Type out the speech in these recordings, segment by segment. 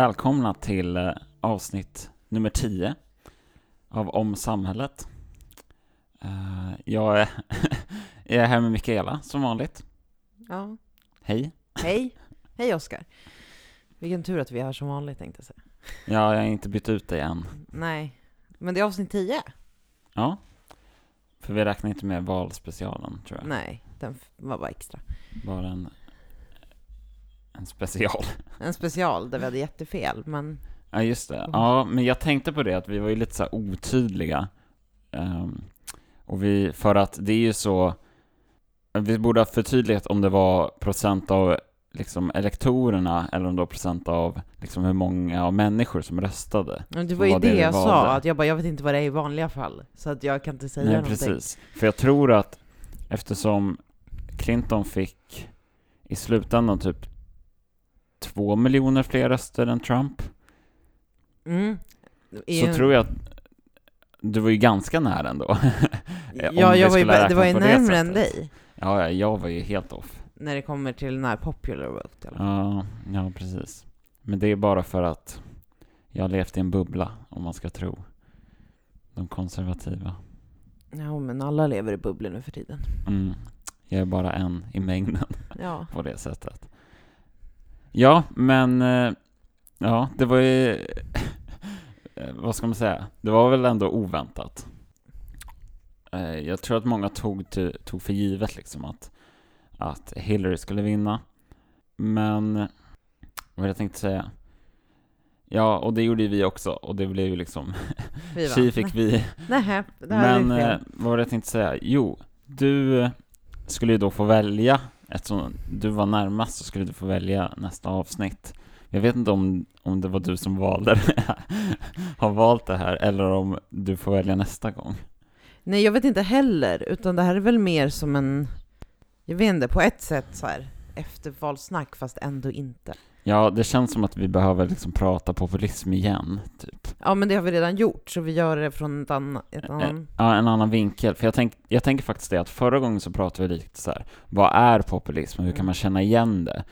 Välkomna till eh, avsnitt nummer 10 av Om samhället. Eh, jag är, jag är här med Mikaela som vanligt. Ja. Hej. Hej. Hej Oskar. Vilken tur att vi är här som vanligt tänkte jag säga. Ja, jag har inte bytt ut dig än. Nej, men det är avsnitt 10. Ja. För vi räknar inte med valspecialen, tror jag. Nej, den var bara extra. Bara en, en special. En special där vi hade jättefel, men Ja, just det. Ja, men jag tänkte på det att vi var ju lite så här otydliga. Ehm, och vi, för att det är ju så, vi borde ha förtydligat om det var procent av liksom elektorerna eller om det var procent av liksom hur många av människor som röstade. men det var ju det, det jag sa, att jag bara, jag vet inte vad det är i vanliga fall, så att jag kan inte säga Nej, någonting. precis. För jag tror att eftersom Clinton fick i slutändan typ två miljoner fler röster än Trump, Mm. så tror jag att du var ju ganska nära ändå. Ja, jag var ju, det var ju närmare än dig, Ja, ja, jag var ju helt off. när det kommer till den här popular vote fall. Ja, ja, precis. Men det är bara för att jag har levt i en bubbla, om man ska tro de konservativa. Ja, men alla lever i bubblor nu för tiden. Mm. Jag är bara en i mängden Ja. på det sättet. Ja, men eh, ja, det var ju, vad ska man säga, det var väl ändå oväntat. Eh, Jag tror att många tog, till, tog för givet liksom att, att Hillary skulle vinna. Men, vad jag tänkte säga? Ja, och det gjorde ju vi också, och det blev ju liksom, Vi tji fick vi. Nej, det Men eh, vad var det jag tänkte säga? Jo, du skulle ju då få välja, eftersom du var närmast så skulle du få välja nästa avsnitt. Jag vet inte om, om det var du som valde det, har valt det här, eller om du får välja nästa gång. Nej, jag vet inte heller, utan det här är väl mer som en, jag vet inte, på ett sätt så här eftervalssnack, fast ändå inte. Ja, det känns som att vi behöver liksom prata populism igen, typ. Ja, men det har vi redan gjort, så vi gör det från ett annat, ett Eh, annan... Ja, en annan vinkel. För jag, tänk, jag tänker faktiskt det att förra gången så pratade vi lite så här, vad är populism och hur kan man känna igen det?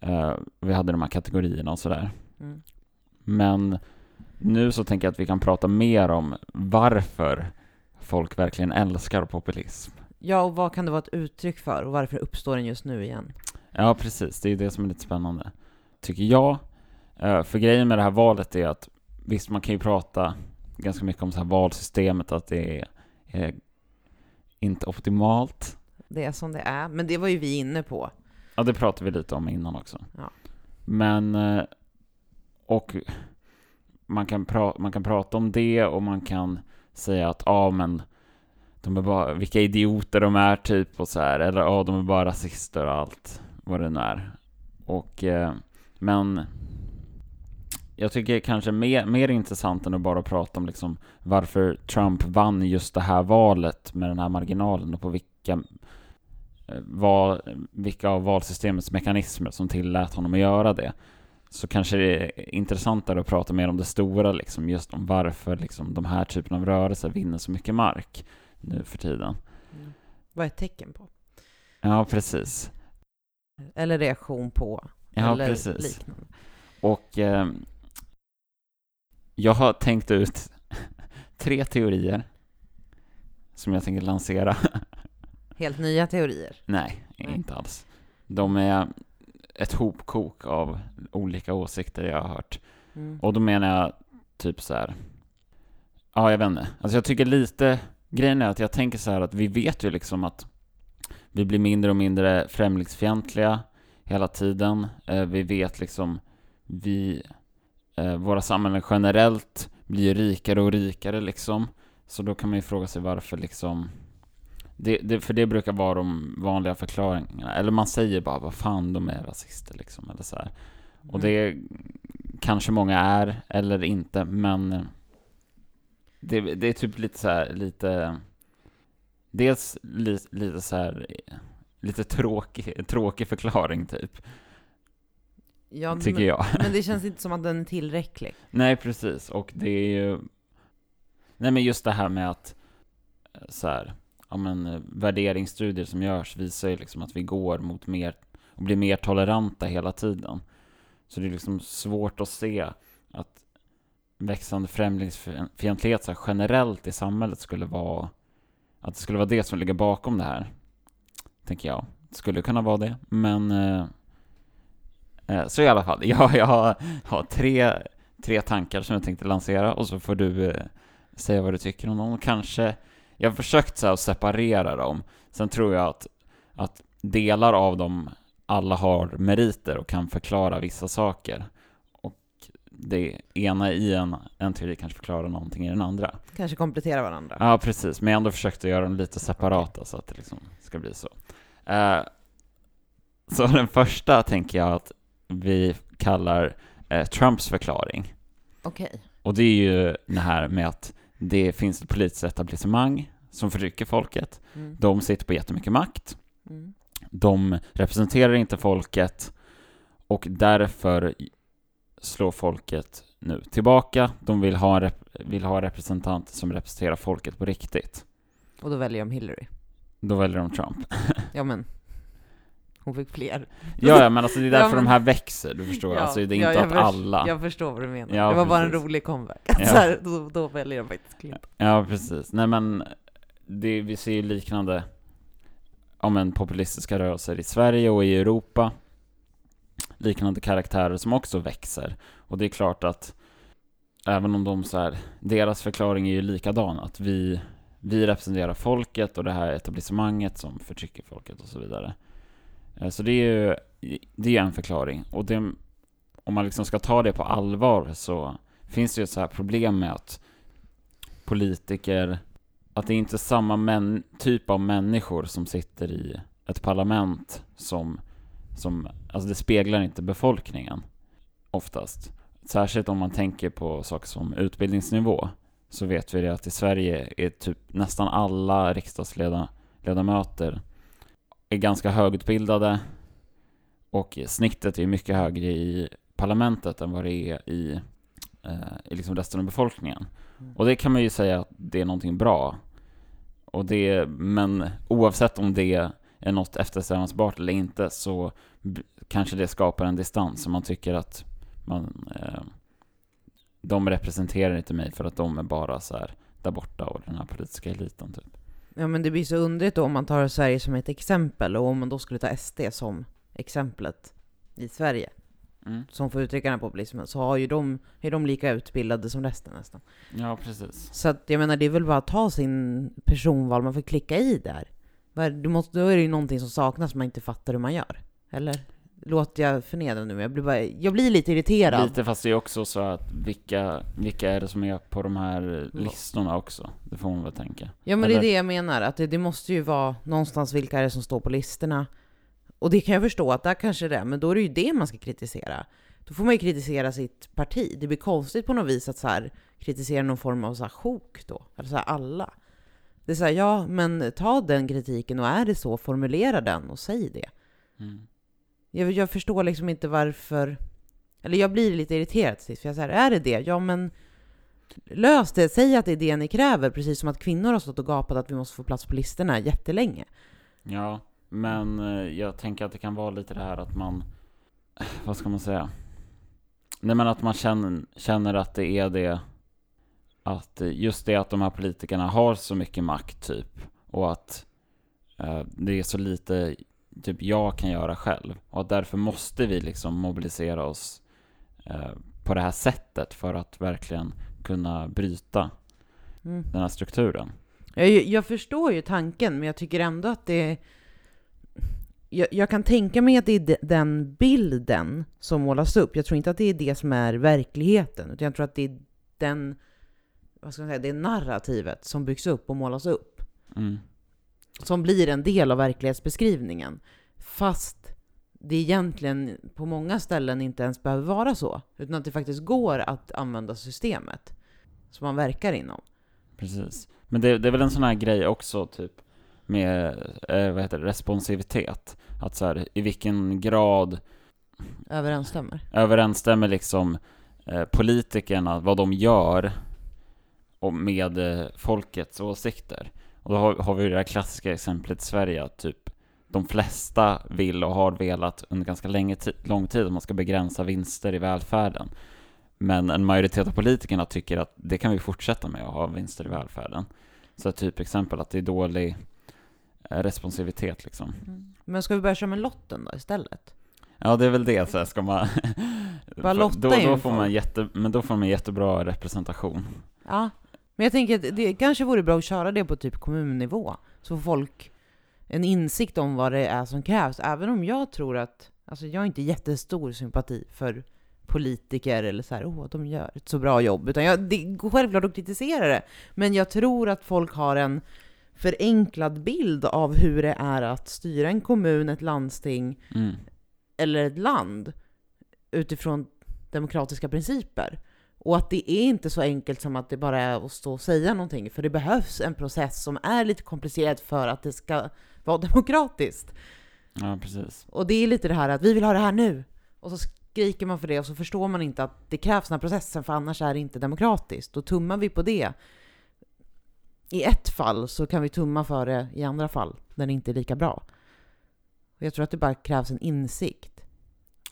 Eh, vi hade de här kategorierna och sådär. Mm. Men nu så tänker jag att vi kan prata mer om varför folk verkligen älskar populism. Ja, och vad kan det vara ett uttryck för, och varför uppstår den just nu igen? Ja, precis. Det är ju det som är lite spännande. Tycker jag. Eh, För grejen med det här valet är att visst, man kan ju prata ganska mycket om så här valsystemet, att det är, är inte optimalt. Det är som det är, men det var ju vi inne på. Ja, det pratade vi lite om innan också. Ja. Men, eh, och man kan, pra- man kan prata om det och man kan säga att ja, men de är bara, vilka idioter de är typ och så här, eller ja, de är bara rasister och allt vad det nu är. Och, eh, men jag tycker kanske mer, mer intressant än att bara prata om liksom varför Trump vann just det här valet med den här marginalen och på vilka eh, val, vilka av valsystemets mekanismer som tillät honom att göra det. Så kanske det är intressantare att prata mer om det stora, liksom, just om varför liksom, de här typen av rörelser vinner så mycket mark nu för tiden. Vad är ett tecken på? Ja, precis. Eller reaktion på, Ja, eller precis. liknande. Och eh, jag har tänkt ut tre teorier som jag tänker lansera. Helt nya teorier. Nej, Nej. inte alls. De är ett hopkok av olika åsikter jag har hört. Mm. Och då menar jag typ så här. Ja, jag vet inte. Alltså jag tycker lite, grejen är att jag tänker så här att vi vet ju liksom att vi blir mindre och mindre främlingsfientliga hela tiden. Eh, vi vet liksom, vi, eh, våra samhällen generellt blir rikare och rikare liksom. Så då kan man ju fråga sig varför liksom det, det, för det brukar vara de vanliga förklaringarna. Eller man säger bara vad fan de är rasister liksom. Eller så här. Och Mm. det kanske många är, eller inte, men det, det är typ lite så här, lite Dels li, lite så här lite tråkig, tråkig förklaring typ, Ja, tycker men, jag. men det känns inte som att den är tillräcklig. Nej, precis. Och det är ju... Nej, men just det här med att eh, så här, ja men eh, värderingsstudier som görs visar ju liksom att vi går mot mer och blir mer toleranta hela tiden. Så det är liksom svårt att se att växande främlingsfientlighet så här, generellt i samhället skulle vara att det skulle vara det som ligger bakom det här. Tänker jag. Skulle kunna vara det, men eh, eh så i alla fall, jag, jag har, har tre, tre tankar som jag tänkte lansera och så får du eh, säga vad du tycker om dem. Kanske, jag har försökt så här, att separera dem. Sen tror jag att, att delar av dem alla har meriter och kan förklara vissa saker. Det ena i en, en teori kanske förklarar någonting i den andra. Kanske kompletterar varandra. Ja, precis. Men jag ändå försökt att göra dem lite separata så att det liksom ska bli så. Uh, så den första tänker jag att vi kallar uh, Trumps förklaring. Okej. Okay. Och det är ju det här med att det finns ett politiskt etablissemang som förtrycker folket. Mm. De sitter på jättemycket makt. Mm. De representerar inte folket och därför slår folket nu tillbaka. De vill ha, en vill ha representant som representerar folket på riktigt. Och då väljer de Hillary? Då väljer de Trump. ja men, hon fick fler. Ja, ja men alltså det är därför ja, men... de här växer, du förstår. Ja, alltså det är inte ja, att alla... Jag förstår vad du menar. Ja, det var precis. bara en rolig comeback. Ja. Så här, då, då väljer de faktiskt Clinton. Ja, precis. Nej men, det, vi ser ju liknande om en populistiska rörelser i Sverige och i Europa. Liknande karaktärer som också växer. Och det är klart att även om de så här, deras förklaring är ju likadan, att vi, vi representerar folket och det här etablissemanget som förtrycker folket och så vidare. Eh, så det är ju det är en förklaring. Och det, om man liksom ska ta det på allvar så finns det ju ett så här problem med att politiker att det är inte är samma män, typ av människor som sitter i ett parlament som, som, alltså det speglar inte befolkningen oftast. Särskilt om man tänker på saker som utbildningsnivå så vet vi det att i Sverige är typ nästan alla riksdagsledamöter är ganska högutbildade och snittet är mycket högre i parlamentet än vad det är i, eh, i liksom resten av befolkningen. Mm. Och det kan man ju säga att det är någonting bra. Och det, men oavsett om det är något eftersträvansbart eller inte så kanske det skapar en distans som man tycker att man, eh, de representerar inte mig för att de är bara så här där borta och den här politiska eliten typ. Ja men det blir så underligt då om man tar Sverige som ett exempel och om man då skulle ta SD som exemplet i Sverige mm. som får uttrycka den här populismen, så har ju de, är de lika utbildade som resten nästan. Ja, precis. Så att jag menar, det är väl bara att ta sin personval, man får klicka i där. Du måste, då är det ju någonting som saknas man inte fattar hur man gör. Eller? Låter jag förnedra nu? Jag blir, bara, jag blir lite irriterad. Lite, fast det är också så att vilka, vilka är det som är på de här listorna också? Det får man väl tänka. Ja men Eller? det är det jag menar, att det, det måste ju vara någonstans vilka är det som står på listorna. Och det kan jag förstå att där kanske det är, men då är det ju det man ska kritisera. Då får man ju kritisera sitt parti. Det blir konstigt på något vis att så här, kritisera någon form av så här sjok då. Eller så här alla. Det är så här, ja, men ta den kritiken och är det så, formulera den och säg det. Mm. Jag, jag, förstår liksom inte varför... Eller jag blir lite irriterad till sist, för jag säger är det det? Ja, men lös det. Säg att det är det ni kräver, precis som att kvinnor har stått och gapat att vi måste få plats på listorna jättelänge. Ja, men eh, jag tänker att det kan vara lite det här att man, vad ska man säga? Nej men att man känner, känner att det är det, att just det att de här politikerna har så mycket makt typ, och att eh, det är så lite typ jag kan göra själv. Och att därför måste vi liksom mobilisera oss eh, på det här sättet för att verkligen kunna bryta mm. den här strukturen. Jag, jag förstår ju tanken, men jag tycker ändå att det jag, jag, kan tänka mig att det är den bilden som målas upp. Jag tror inte att det är det som är verkligheten, utan jag tror att det är den, vad ska man säga, det narrativet som byggs upp och målas upp. Mm. Som blir en del av verklighetsbeskrivningen. Fast det egentligen på många ställen inte ens behöver vara så, utan att det faktiskt går att använda systemet som man verkar inom. Precis. Men det, det är väl en sån här grej också, typ, med eh, vad heter det, responsivitet. Att så här, i vilken grad överensstämmer, överensstämmer liksom eh, politikerna, vad de gör och med eh, folkets åsikter. Och då har, har vi det här klassiska exemplet i Sverige, att typ de flesta vill och har velat under ganska länge lång tid att man ska begränsa vinster i välfärden. Men en majoritet av politikerna tycker att det kan vi fortsätta med att ha vinster i välfärden. Så typ exempel att det är dålig eh, responsivitet liksom. Mm. Men ska vi börja köra med lotten då istället? Ja, det är väl det, så här, ska man... Bara lotta då, då får man jätte, Men då får man jättebra representation. Ja, men jag tänker att det kanske vore bra att köra det på typ kommunnivå, så får folk en insikt om vad det är som krävs, även om jag tror att, alltså jag har inte jättestor sympati för politiker eller så här, åh, de gör ett så bra jobb, utan jag, det går självklart att kritisera det, men jag tror att folk har en förenklad bild av hur det är att styra en kommun, ett landsting mm. eller ett land utifrån demokratiska principer. Och att det är inte så enkelt som att det bara är att stå och säga någonting, för det behövs en process som är lite komplicerad för att det ska vara demokratiskt. Ja, precis. Och det är lite det här att vi vill ha det här nu. Och så skriker man för det och så förstår man inte att det krävs den här processen, för annars är det inte demokratiskt. Då tummar vi på det. I ett fall så kan vi tumma för det i andra fall, när det inte är lika bra. Och jag tror att det bara krävs en insikt.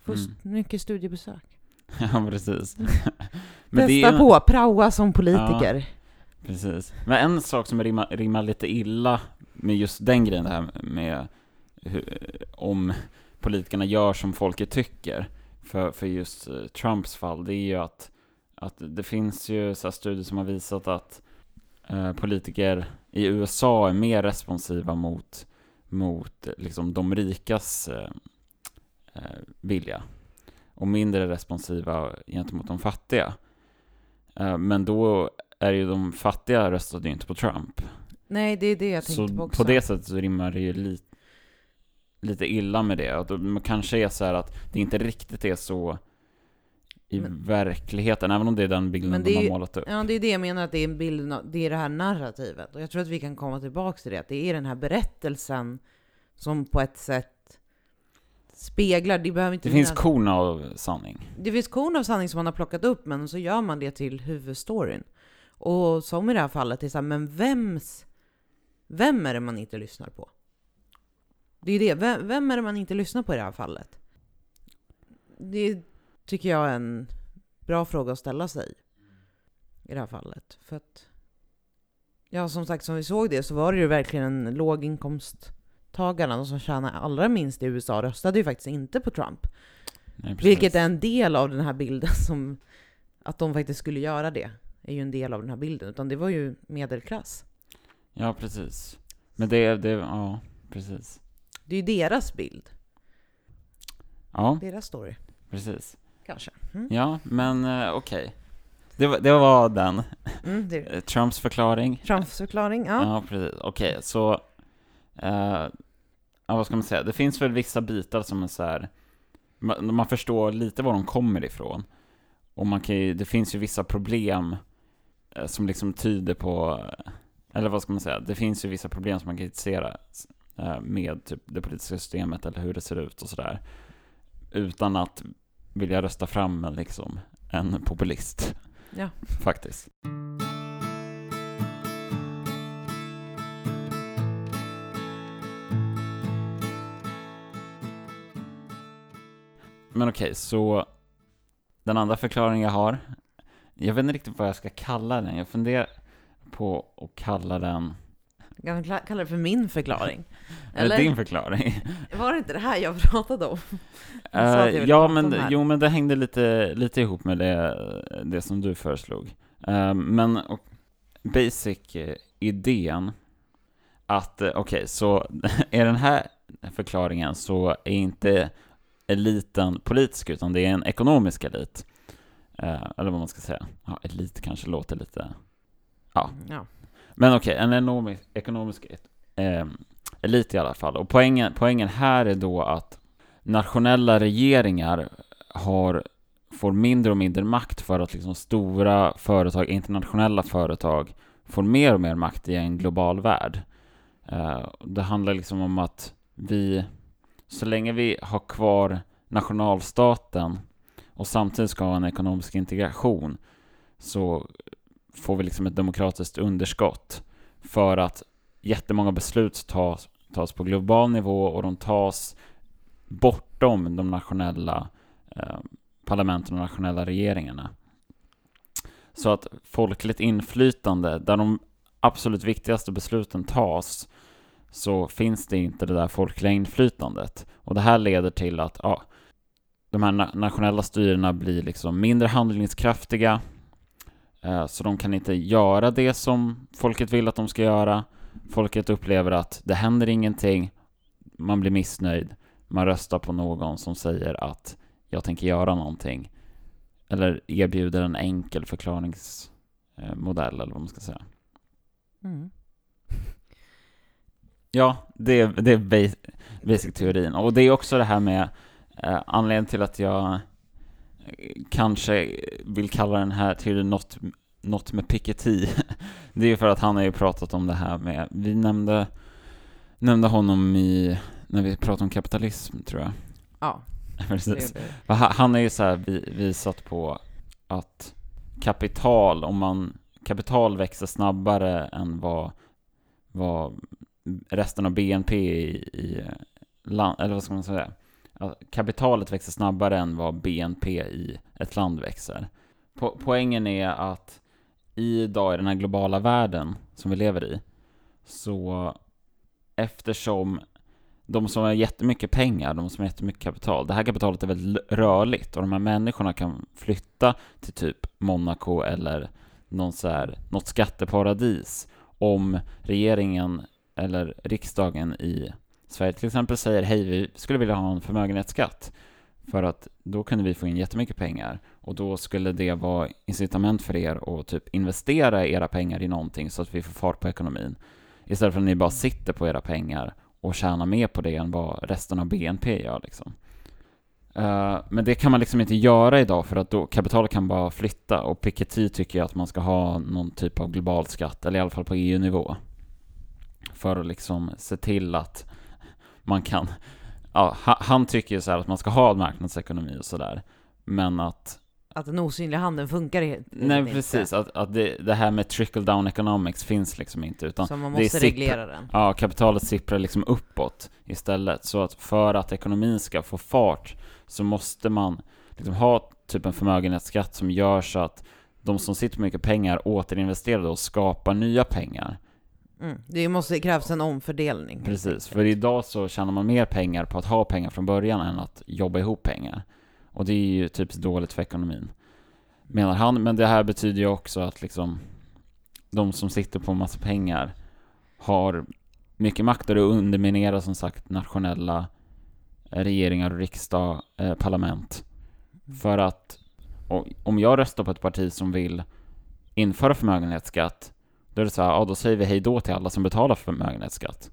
Få mm. mycket studiebesök. Ja, precis. Men Testa det på, praoa som politiker. Ja, precis. Men en sak som rimmar, rimmar lite illa med just den grejen, det här med hur, om politikerna gör som folket tycker, för, för just uh, Trumps fall, det är ju att, att det finns ju så studier som har visat att uh, politiker i USA är mer responsiva mot, mot liksom de rikas uh, vilja och mindre responsiva gentemot de fattiga. Eh, men då är ju de fattiga röstade ju inte på Trump. Nej, det är det jag tänkte på också. på det sättet så rimmar det ju lite, lite illa med det. Att det kanske är så att det inte riktigt är så i men, verkligheten, även om det är den bilden de har målat upp. Ja, det är det jag menar, att det är, bilden, det är det här narrativet. Och jag tror att vi kan komma tillbaka till det, att det är den här berättelsen som på ett sätt speglar, det behöver inte Det finns korn av sanning. Det finns korn av sanning som man har plockat upp, men så gör man det till huvudstoryn. Och som i det här fallet, är så här, men vems... Vem är det man inte lyssnar på? Det är det, vem, vem är det man inte lyssnar på i det här fallet? Det tycker jag är en bra fråga att ställa sig i det här fallet. För att, ja som sagt, som vi såg det så var det ju verkligen en låginkomst inkomsttagarna, de som tjänar allra minst i USA, röstade ju faktiskt inte på Trump. Nej, Vilket är en del av den här bilden som, att de faktiskt skulle göra det, är ju en del av den här bilden. Utan det var ju medelklass. Ja, precis. Men det, det ja, precis. Det är ju deras bild. Ja. Deras story. Precis. Kanske. Mm. Ja, men uh, okej. Okay. Det, var, det var den. Mm, det. Trumps förklaring. Trumps förklaring, ja. Ja, precis. Okej, okay, så uh, ja, vad ska man säga, det finns väl vissa bitar som är så här, man, man förstår lite var de kommer ifrån. Och man kan ju, det finns ju vissa problem eh, som liksom tyder på, eller vad ska man säga, det finns ju vissa problem som man kan kritisera eh, med typ det politiska systemet eller hur det ser ut och sådär. Utan att vilja rösta fram liksom, en populist. Ja. Faktiskt. Men okej, okay, så den andra förklaringen jag har, jag vet inte riktigt vad jag ska kalla den. Jag funderar på att kalla den... Jag kan kalla det för min förklaring. Eller din förklaring? Var det inte det här jag pratade om? Uh, ja, men, jo, men det hängde lite, lite ihop med det, det som du föreslog. Uh, men och, basic-idén att, uh, okej, okay, så är den här förklaringen så är inte eliten politisk, utan det är en ekonomisk elit. Eh, eller vad man ska säga. Ja, elit kanske låter lite... Ja. ja. Men okej, okay, en ekonomisk, ekonomisk eh, elit i alla fall. Och poängen, poängen här är då att nationella regeringar har, får mindre och mindre makt för att liksom stora företag, internationella företag, får mer och mer makt i en global värld. Eh, det handlar liksom om att vi så länge vi har kvar nationalstaten och samtidigt ska ha en ekonomisk integration så får vi liksom ett demokratiskt underskott för att jättemånga beslut tas, tas på global nivå och de tas bortom de nationella eh, parlamenten och nationella regeringarna. Så att folkligt inflytande, där de absolut viktigaste besluten tas, så finns det inte det där folkliga inflytandet. Och det här leder till att ja, de här nationella styrena blir liksom mindre handlingskraftiga, eh, så de kan inte göra det som folket vill att de ska göra. Folket upplever att det händer ingenting, man blir missnöjd, man röstar på någon som säger att jag tänker göra någonting. Eller erbjuder en enkel förklaringsmodell, eh, eller vad man ska säga. Mm. Ja, det det är basic, basic teorin. Och det är också det här med eh, anledningen till att jag eh, kanske vill kalla den här teorin något, något med Piketty. det är ju för att han har ju pratat om det här med, vi nämnde, nämnde honom i, när vi pratade om kapitalism tror jag. Ja, Precis. det är det. Han har ju så visat på att kapital, om man, kapital växer snabbare än vad, vad resten av BNP i, i land, eller vad ska man säga? Att kapitalet växer snabbare än vad BNP i ett land växer. Po poängen är att idag i den här globala världen som vi lever i, så eftersom de som har jättemycket pengar, de som har jättemycket kapital, det här kapitalet är väldigt rörligt och de här människorna kan flytta till typ Monaco eller någon så här, något skatteparadis om regeringen eller riksdagen i Sverige. Till exempel säger hej, vi skulle vilja ha en förmögenhetsskatt. För att då kunde vi få in jättemycket pengar. Och då skulle det vara incitament för er att typ investera era pengar i någonting så att vi får fart på ekonomin. Istället för att ni bara sitter på era pengar och tjänar mer på det än vad resten av BNP gör liksom. Eh, men det kan man liksom inte göra idag för att då kapitalet kan bara flytta. Och Piketty tycker att man ska ha någon typ av global skatt, eller i alla fall på EU-nivå. För att liksom se till att man kan, ja, ha- han tycker ju så här att man ska ha marknadsekonomi och sådär. Men att Att den osynliga handen funkar helt Nej inte. precis, att, att det, det här med trickle down economics finns liksom inte utan Så man måste reglera den. Ja, kapitalet sipprar liksom uppåt istället. Så att för att ekonomin ska få fart så måste man liksom ha typ en förmögenhetsskatt som gör så att de som sitter med mycket pengar återinvesterar och skapar nya pengar. Mm. Det måste krävas en omfördelning. Precis, för idag så tjänar man mer pengar på att ha pengar från början än att jobba ihop pengar. Och det är ju typiskt dåligt för ekonomin. Menar han, men det här betyder ju också att liksom de som sitter på massa pengar har mycket makt och det underminerar som sagt nationella eh, regeringar och riksdag, eh, parlament. För att om jag röstar på ett parti som vill införa förmögenhetsskatt då är det så här, ja då säger vi hej då till alla som betalar förmögenhetsskatt.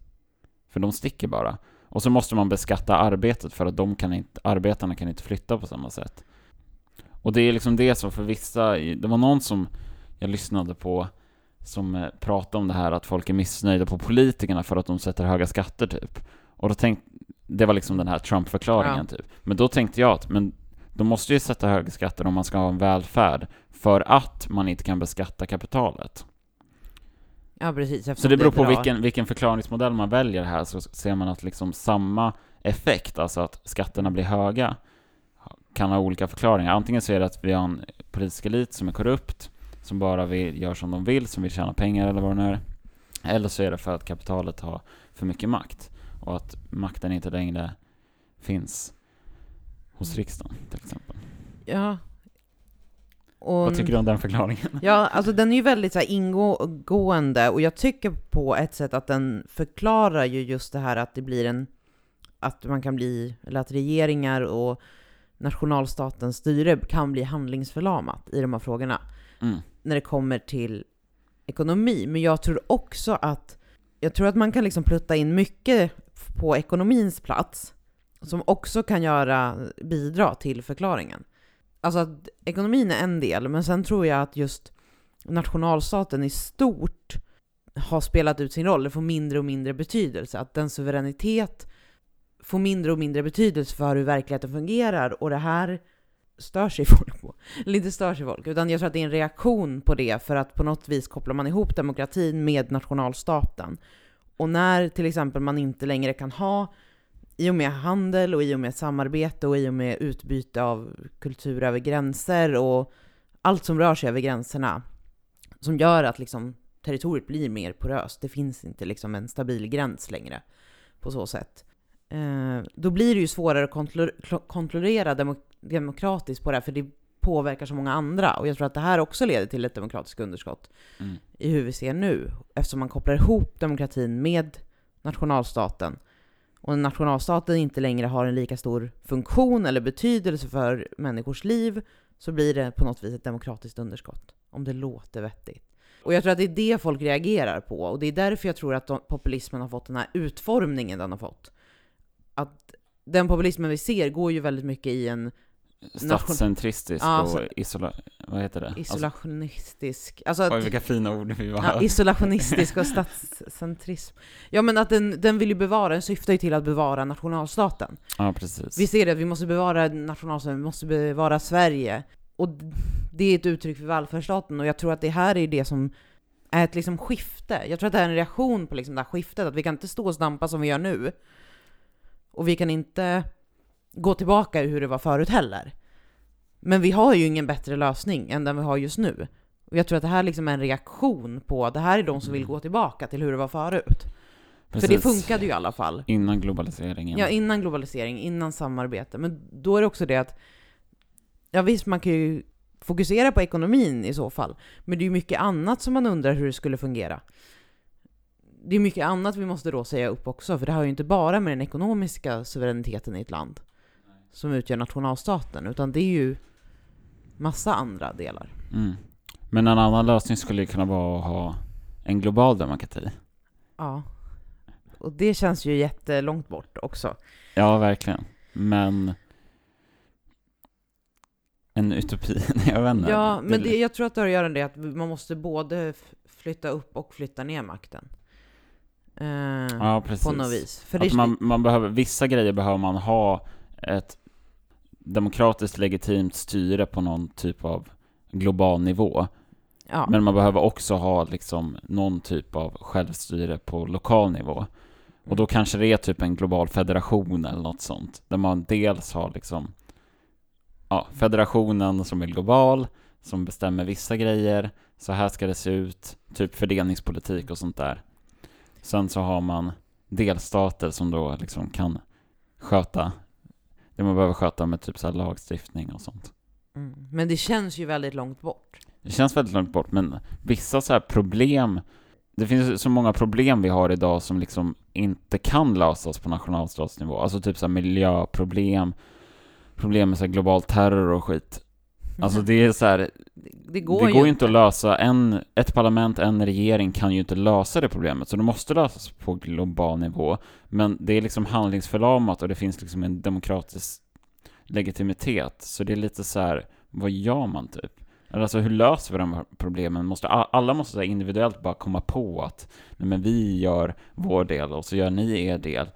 För de sticker bara. Och så måste man beskatta arbetet för att de kan inte, arbetarna kan inte flytta på samma sätt. Och det är liksom det som för vissa, det var någon som jag lyssnade på som eh, pratade om det här att folk är missnöjda på politikerna för att de sätter höga skatter typ. Och då tänkte, det var liksom den här Trump-förklaringen typ. Men då tänkte jag att, men de måste ju sätta höga skatter om man ska ha en välfärd för att man inte kan beskatta kapitalet. Ja, precis. Så det beror på vilken, vilken förklaringsmodell man väljer här så ser man att liksom samma effekt, alltså att skatterna blir höga, kan ha olika förklaringar. Antingen så är det att vi har en politisk elit som är korrupt, som bara vill, gör som de vill, som vill tjäna pengar eller vad det nu är. Eller så är det för att kapitalet har för mycket makt och att makten inte längre finns hos Mm. riksdagen till exempel. Ja. Och, Vad tycker du om den förklaringen? Ja, alltså den är ju väldigt så ingående och jag tycker på ett sätt att den förklarar ju just det här att det blir en, att man kan bli, eller att regeringar och nationalstatens styre kan bli handlingsförlamat i de här frågorna Mm. när det kommer till ekonomi. Men jag tror också att, jag tror att man kan liksom plutta in mycket på ekonomins plats som också kan göra, bidra till förklaringen. Alltså att ekonomin är en del, men sen tror jag att just nationalstaten i stort har spelat ut sin roll. Det får mindre och mindre betydelse. Att den suveränitet får mindre och mindre betydelse för hur verkligheten fungerar och det här stör sig folk på. Eller inte stör sig folk, utan jag tror att det är en reaktion på det för att på något vis kopplar man ihop demokratin med nationalstaten. Och när till exempel man inte längre kan ha, i och med handel och i och med samarbete och i och med utbyte av kultur över gränser och allt som rör sig över gränserna, som gör att liksom territoriet blir mer poröst. Det finns inte liksom en stabil gräns längre på så sätt. Eh, då blir det ju svårare att kontro- kontrollera demo demokratiskt på det här, för det påverkar så många andra. Och jag tror att det här också leder till ett demokratiskt underskott Mm. i hur vi ser nu, eftersom man kopplar ihop demokratin med nationalstaten. Och nationalstaten inte längre har en lika stor funktion eller betydelse för människors liv, så blir det på något vis ett demokratiskt underskott. Om det låter vettigt. Och jag tror att det är det folk reagerar på, och det är därför jag tror att de, populismen har fått den här utformningen den har fått. Att den populismen vi ser går ju väldigt mycket i en Statscentristisk Ja, och så- isola... Vad heter det? Alltså, isolationistisk, alltså att, oj, vilka fina ord vi var. ja, isolationistisk och statscentrism. Ja men att den, den vill ju bevara, den syftar ju till att bevara nationalstaten. ja, precis. Vi ser det, att vi måste bevara nationalstaten, vi måste bevara Sverige. Och det är ett uttryck för välfärdsstaten, och jag tror att det här är det som är ett liksom skifte. Jag tror att det här är en reaktion på liksom det här skiftet, att vi kan inte stå och stampa som vi gör nu. Och vi kan inte gå tillbaka hur det var förut heller. Men vi har ju ingen bättre lösning än den vi har just nu. Och jag tror att det här liksom är en reaktion på, det här är de som vill gå tillbaka till hur det var förut. För det Precis. funkade ju i alla fall. Innan globaliseringen. Ja, innan globalisering, innan samarbete. Men då är det också det att, ja visst, man kan ju fokusera på ekonomin i så fall, men det är ju mycket annat som man undrar hur det skulle fungera. Det är mycket annat vi måste då säga upp också, för det har ju inte bara med den ekonomiska suveräniteten i ett land som utgör nationalstaten, utan det är ju massa andra delar. Mm. Men en annan lösning skulle ju kunna vara att ha en global demokrati. Ja. Och det känns ju jättelångt bort också. Ja, verkligen. Men en utopi, jag vet inte. Ja, men det, jag tror att det har att göra med att man måste både flytta upp och flytta ner makten. Eh, ja, precis. på något vis. För Att man, man behöver, vissa grejer behöver man ha ett demokratiskt legitimt styre på någon typ av global nivå. ja, Men man behöver också ha liksom någon typ av självstyre på lokal nivå. Och då kanske det är typ en global federation eller något sånt. Där man dels har liksom ja, federationen som är global, som bestämmer vissa grejer. Så här ska det se ut, typ fördelningspolitik och sånt där. Sen så har man delstater som då liksom kan sköta det man behöver sköta med typ så här lagstiftning och sånt. mm. Men det känns ju väldigt långt bort. Det känns väldigt långt bort, men vissa så här problem det finns så många problem vi har idag som liksom inte kan lösas på nationalstatsnivå. Alltså typ så här miljöproblem, problem med så här global terror och skit. Alltså det är så här, det, går, det går ju inte att lösa, en, ett parlament, en regering kan ju inte lösa det problemet, så det måste lösas på global nivå. Men det är liksom handlingsförlamat och det finns liksom en demokratisk legitimitet, så det är lite så här, vad gör man typ? Alltså hur löser vi de här problemen? Måste, alla måste individuellt bara komma på att nej men vi gör vår del och så gör ni er del.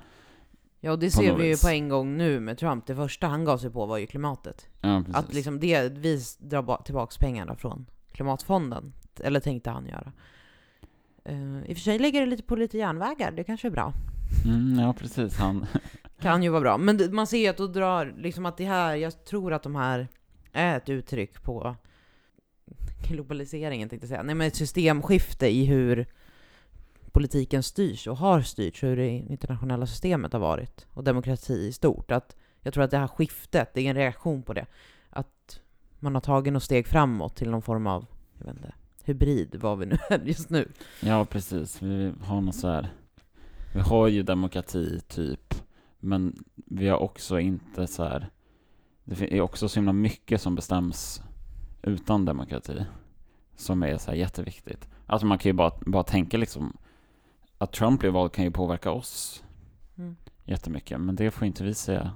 Ja, och det ser vi ju på en gång nu med Trump. Det första han gav sig på var ju klimatet. Ja, precis. Att liksom det, vi drar ba- tillbaks pengarna från klimatfonden. Eller tänkte han göra. Eh, I och för sig lägger det lite på lite järnvägar, det kanske är bra. Mm, ja, precis. Han, Kan ju vara bra. Men det- man ser ju att då drar, liksom att det här, jag tror att de här är ett uttryck på globaliseringen tänkte jag säga. Nej men ett systemskifte i hur politiken styrs och har styrts, hur det internationella systemet har varit och demokrati i stort. Att jag tror att det här skiftet, det är en reaktion på det. Att man har tagit något steg framåt till någon form av, jag vet inte, hybrid, vad vi nu är just nu. ja, precis. Vi har något så här. Vi har ju demokrati, typ. Men vi har också inte så här. Det är också så himla mycket som bestäms utan demokrati. Som är så här jätteviktigt. Alltså man kan ju bara, bara tänka liksom att Trump blir vald kan ju påverka oss Mm. jättemycket. Men det får inte vi säga.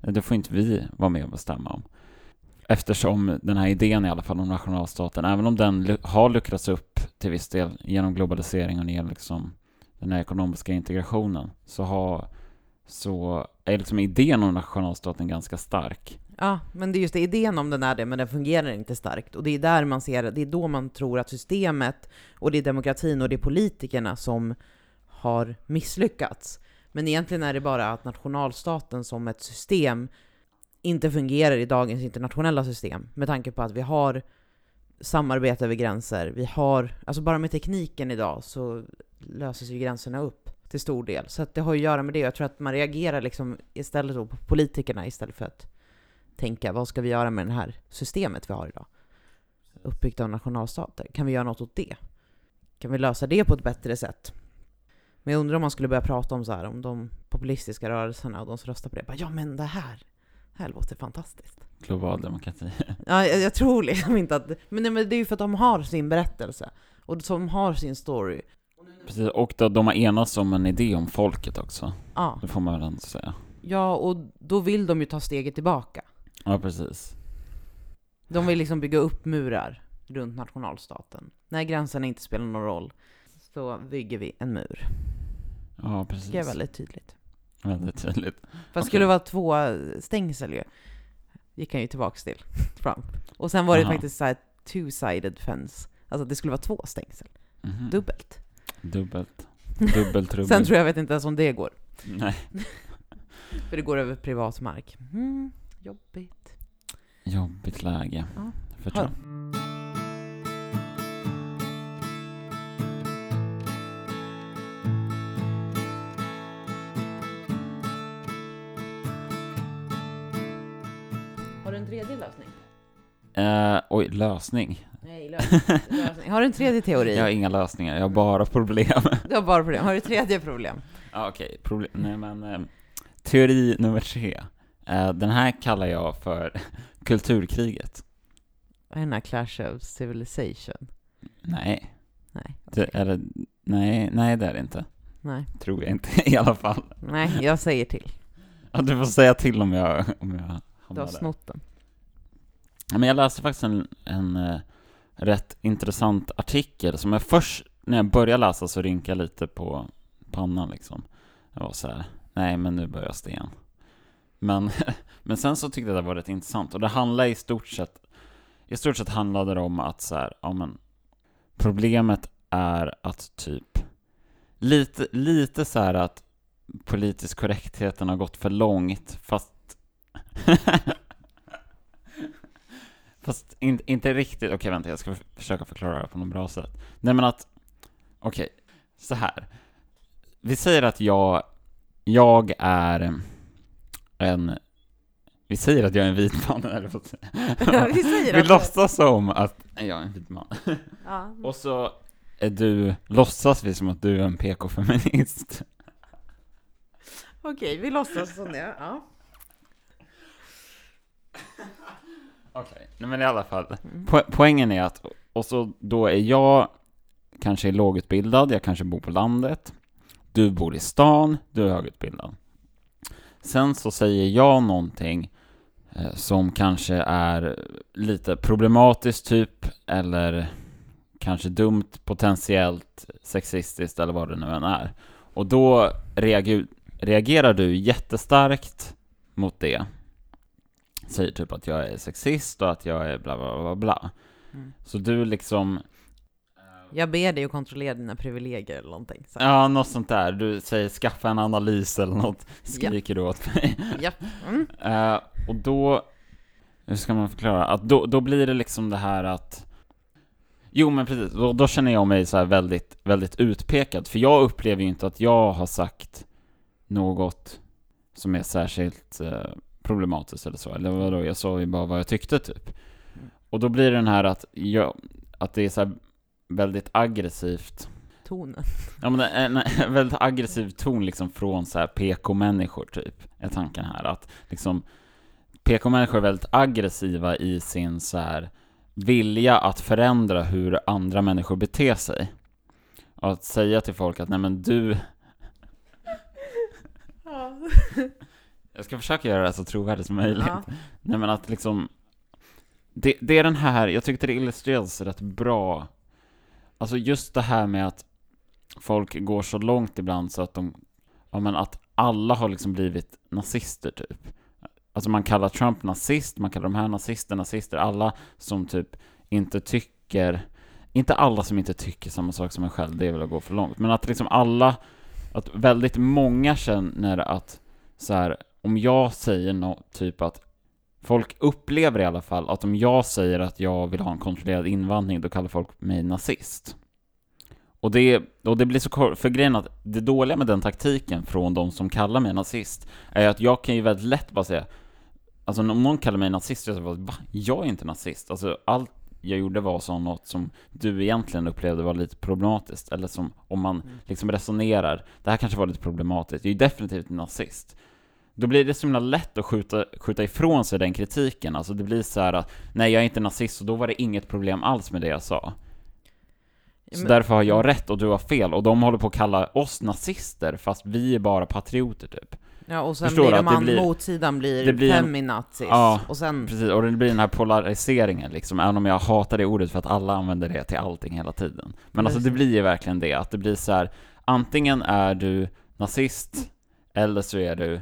Det får inte vi vara med och bestämma om. Eftersom den här idén i alla fall om nationalstaten, även om den har luckrats upp till viss del genom globalisering och genom liksom den här ekonomiska integrationen, så har så är liksom idén om nationalstaten ganska stark. Ja, men det är just det, idén om den är det, men den fungerar inte starkt. Och det är där man ser, det är då man tror att systemet, och det är demokratin och det är politikerna som har misslyckats. Men egentligen är det bara att nationalstaten som ett system inte fungerar i dagens internationella system med tanke på att vi har samarbete över gränser. Vi har, alltså bara med tekniken idag så löses ju gränserna upp till stor del. Så att det har ju att göra med det. Jag tror att man reagerar liksom istället då på politikerna istället för att tänka vad ska vi göra med det här systemet vi har idag? Uppbyggt av nationalstater. Kan vi göra något åt det? Kan vi lösa det på ett bättre sätt? Men jag undrar om man skulle börja prata om så här, om de populistiska rörelserna och de som röstar på det. Bara, ja men det här, det här låter fantastiskt. Global demokrati. Ja, jag, jag tror liksom inte att... Men, nej, men det är ju för att de har sin berättelse. Och de har sin story. Precis, och då, de har enats om en idé om folket också. Ja. Det får man väl ändå säga. ja, och då vill de ju ta steget tillbaka. Ja, precis. De vill liksom bygga upp murar runt nationalstaten. När gränserna inte spelar någon roll så bygger vi en mur. Ja, precis. Det är väldigt tydligt. Väldigt tydligt. Fast Okej. skulle det vara två stängsel ju, gick han ju tillbaks till Trump. Och sen var det Aha. faktiskt så här two-sided fence. Alltså det skulle vara två stängsel. Mhm. Dubbelt. Dubbelt. Dubbeltrubbel. Sen tror jag, vet inte ens om det går. Nej. För det går över privat mark. Mm, jobbigt. Jobbigt läge. Ja. För Trump. Eh, oj, lösning. Nej, lösning. lösning. Har du en tredje teori? Jag har inga lösningar, jag har bara problem. Du har bara problem. Har du tredje problem? Ja, okej. Problem. Nej, men eh, teori nummer tre. Eh, den här kallar jag för kulturkriget. Vad är den här Clash of Civilization? Nej, Nej, det, okej. eller nej, nej det är det inte. Nej. Tror jag inte i alla fall. Nej, jag säger till. Ja, du får säga till om jag, om jag Du har hamnar snott den. Men jag läste faktiskt en, en eh, rätt intressant artikel som jag först, när jag började läsa så rynkade jag lite på pannan liksom. Jag var så här, nej men nu börjar sten. Men, men sen så tyckte jag det var rätt intressant och det handlar i stort sett, i stort sett handlade det om att så här, ja men problemet är att typ lite, lite så här att politisk korrektheten har gått för långt fast Fast in, inte riktigt, okej vänta jag ska försöka förklara det på något bra sätt. Nej men att, okej, så här. Vi säger att jag, jag är en, vi säger att jag är en vit man, eller vad jag? Vi säger Vi låtsas som att jag är en vit man. Ja. Och så är du, låtsas vi som att du är en PK-feminist. Okej, vi låtsas som det. Ja. Okej, nej men i alla fall. Po poängen är att, och så då är jag kanske lågutbildad, jag kanske bor på landet. Du bor i stan, du är högutbildad. Sen så säger jag någonting eh, som kanske är lite problematiskt typ, eller kanske dumt, potentiellt sexistiskt eller vad det nu än är. Och då reagerar du jättestarkt mot det. Säger typ att jag är sexist och att jag är bla bla bla bla. Mm. Så du liksom, Jag ber dig att kontrollera dina privilegier eller någonting. Så. ja något sånt där. Du säger skaffa en analys eller något, skriker du åt mig. Japp. Mm. Eh, och då, hur ska man förklara? Att då, då blir det liksom det här att Jo men precis, då, då känner jag mig så här väldigt, väldigt utpekad. För jag upplever ju inte att jag har sagt något som är särskilt eh, problematiskt eller så. Eller vadå, jag sa ju bara vad jag tyckte typ. Och då blir det den här att, jag, att det är så här väldigt aggressivt. Tonen. Ja men en, en väldigt aggressiv ton liksom från så här PK-människor typ, är tanken här. Att liksom PK-människor är väldigt aggressiva i sin så här vilja att förändra hur andra människor beter sig. Och att säga till folk att nej men du, jag ska försöka göra det så trovärdigt som möjligt. Ja. Nej men att liksom det, det är den här, jag tyckte det illustrerades rätt bra Alltså just det här med att folk går så långt ibland så att de, ja men att alla har liksom blivit nazister typ. Alltså man kallar Trump nazist, man kallar de här nazister nazister, alla som typ inte tycker, inte alla som inte tycker samma sak som en själv, det är väl att gå för långt, men att liksom alla att väldigt många känner att så här, om jag säger något, typ att folk upplever i alla fall att om jag säger att jag vill ha en kontrollerad invandring, då kallar folk mig nazist. Och det, och det blir så för grejen att det dåliga med den taktiken från de som kallar mig nazist, är att jag kan ju väldigt lätt bara säga, alltså om någon kallar mig nazist, jag säger bara, va? Jag är inte nazist. Alltså allt jag gjorde var så något som du egentligen upplevde var lite problematiskt, eller som om man Mm. liksom resonerar, det här kanske var lite problematiskt, jag är ju definitivt nazist. Då blir det så himla lätt att skjuta, skjuta ifrån sig den kritiken, alltså det blir så här att nej jag är inte nazist, och då var det inget problem alls med det jag sa. Så Men- därför har jag rätt och du har fel, och de håller på att kalla oss nazister, fast vi är bara patrioter typ. Ja, och sen Förstår blir de att det an, blir- motsidan blir, det blir en- feminazis. Ja, och sen, Precis, och det blir den här polariseringen liksom, även om jag hatar det ordet för att alla använder det till allting hela tiden. Men alltså det Precis. blir ju verkligen det, att det blir så här. antingen är du nazist, eller så är du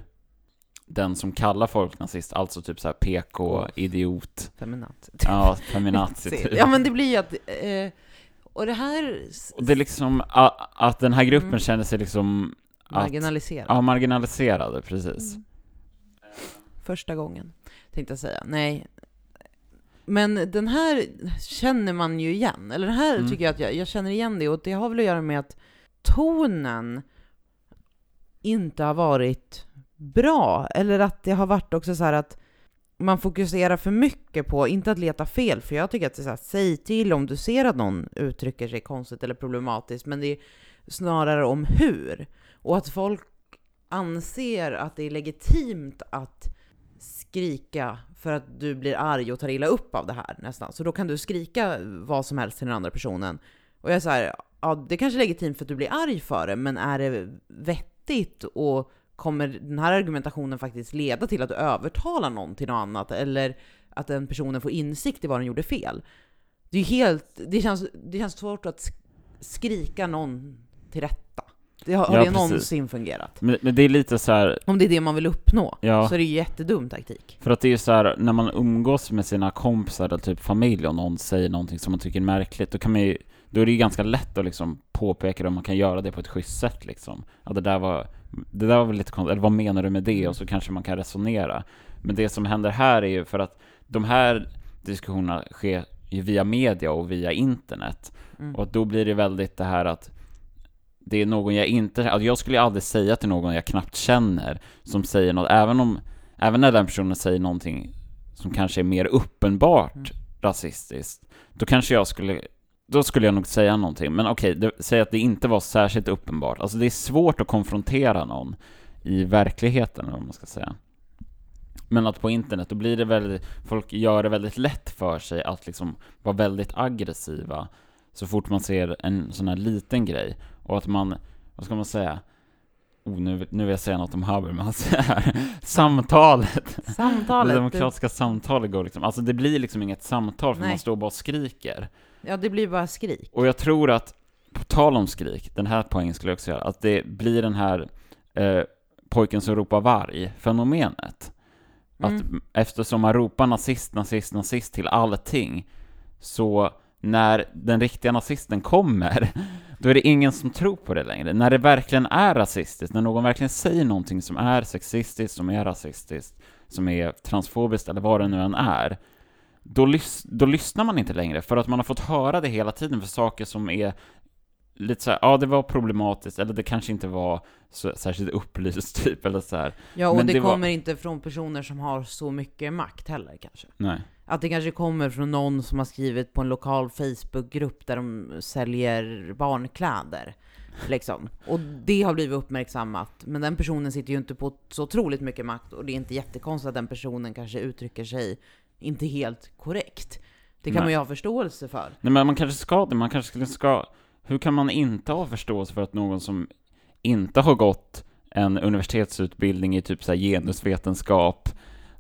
den som kallar folk nazist, alltså typ så här PK, idiot, feminazi. ja, feminazi typ. Ja men det blir ju att, eh, och det här Och det är liksom a- att den här gruppen Mm. känner sig liksom att, marginaliserat. ja, marginaliserade, precis. Mm. Första gången, tänkte jag säga. Nej. Men den här känner man ju igen. Eller den här Mm. tycker jag att jag, jag känner igen det. Och det har väl att göra med att tonen inte har varit bra. Eller att det har varit också så här att man fokuserar för mycket på, inte att leta fel, för jag tycker att det är så här, säg till om du ser att någon uttrycker sig konstigt eller problematiskt, men det är snarare om hur. Och att folk anser att det är legitimt att skrika för att du blir arg och tar illa upp av det här nästan. Så då kan du skrika vad som helst till den andra personen. Och jag är så här, ja det kanske är legitimt för att du blir arg för det, men är det vettigt och kommer den här argumentationen faktiskt leda till att du övertalar någon till något annat eller att den personen får insikt i vad den gjorde fel? Det är helt, det känns, det känns svårt att sk- skrika någon till rätta. Det har, har Ja, det precis. någonsin fungerat? Men, men det är lite så här, Om det är det man vill uppnå, Ja. så är det ju jättedum taktik. För att det är ju så här, när man umgås med sina kompisar eller typ familj och någon säger någonting som man tycker är märkligt, då kan man ju, då är det ju ganska lätt att liksom påpeka det och man kan göra det på ett schysst sätt liksom. Ja, det där var, det där var väl lite konstigt, eller vad menar du med det? Och så kanske man kan resonera. Men det som händer här är ju för att de här diskussionerna sker ju via media och via internet. Mm. Och då blir det väldigt det här att det är någon jag inte, alltså jag skulle aldrig säga till någon jag knappt känner som säger något, även om, även när den personen säger någonting som kanske är mer uppenbart Mm. rasistiskt, då kanske jag skulle, då skulle jag nog säga någonting. Men okej, det- säg att det inte var särskilt uppenbart. Alltså det är svårt att konfrontera någon i verkligheten, eller vad man ska säga. Men att på internet, då blir det väldigt, folk gör det väldigt lätt för sig att liksom vara väldigt aggressiva så fort man ser en sån här liten grej. Och att man, vad ska man säga? Oh, nu, nu vill jag säga något om Habermas här. Samtalet! Det Samtalet. demokratiska samtalet går liksom, alltså det blir liksom inget samtal för Nej. man står bara och skriker. Ja, det blir bara skrik. Och jag tror att, på tal om skrik, den här poängen skulle jag också göra, att det blir den här eh, pojken som ropar varg-fenomenet. Att Mm. eftersom man ropar nazist, nazist, nazist till allting, så när den riktiga nazisten kommer, då är det ingen som tror på det längre. När det verkligen är rasistiskt, när någon verkligen säger någonting som är sexistiskt, som är rasistiskt, som är transfobiskt eller vad det nu än är, då, lys- då lyssnar man inte längre, för att man har fått höra det hela tiden för saker som är lite så här, ja det var problematiskt, eller det kanske inte var så, särskilt upplyst typ, eller så här. Ja, och Men det, det var- kommer inte från personer som har så mycket makt heller kanske. Nej. Att det kanske kommer från någon som har skrivit på en lokal Facebookgrupp där de säljer barnkläder. Liksom. Och det har blivit uppmärksammat. Men den personen sitter ju inte på så otroligt mycket makt och det är inte jättekonstigt att den personen kanske uttrycker sig inte helt korrekt. Det kan Nej. man ju ha förståelse för. Nej men man kanske ska det, man kanske skulle ska... Hur kan man inte ha förståelse för att någon som inte har gått en universitetsutbildning i typ så här genusvetenskap,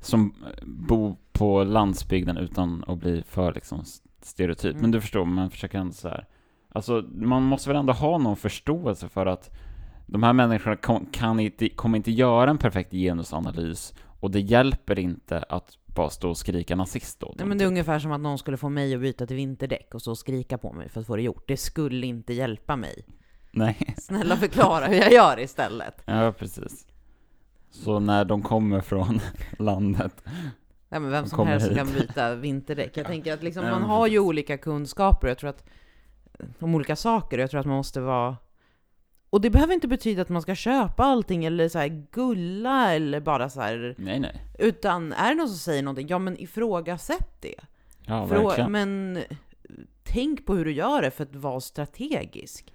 som bor på landsbygden utan att bli för liksom stereotyp. Mm. Men du förstår, man försöker ändå så här. Alltså, man måste väl ändå ha någon förståelse för att de här människorna kan inte, kommer inte göra en perfekt genusanalys och det hjälper inte att bara stå och skrika nazist då. Nej, men det är ungefär som att någon skulle få mig att byta till vinterdäck och så skrika på mig för att få det gjort. Det skulle inte hjälpa mig. Nej. Snälla förklara hur jag gör istället. Ja, precis. Så när de kommer från landet, Ja, men vem som helst hit. kan byta vinterdäck. Jag tänker att liksom, man har ju olika kunskaper, jag tror att om olika saker, jag tror att man måste vara och det behöver inte betyda att man ska köpa allting eller så här gulla eller bara så här, nej nej, utan är det någon som säger någonting, ja men ifrågasätt det. ja Frå- verkligen. men tänk på hur du gör det för att vara strategisk.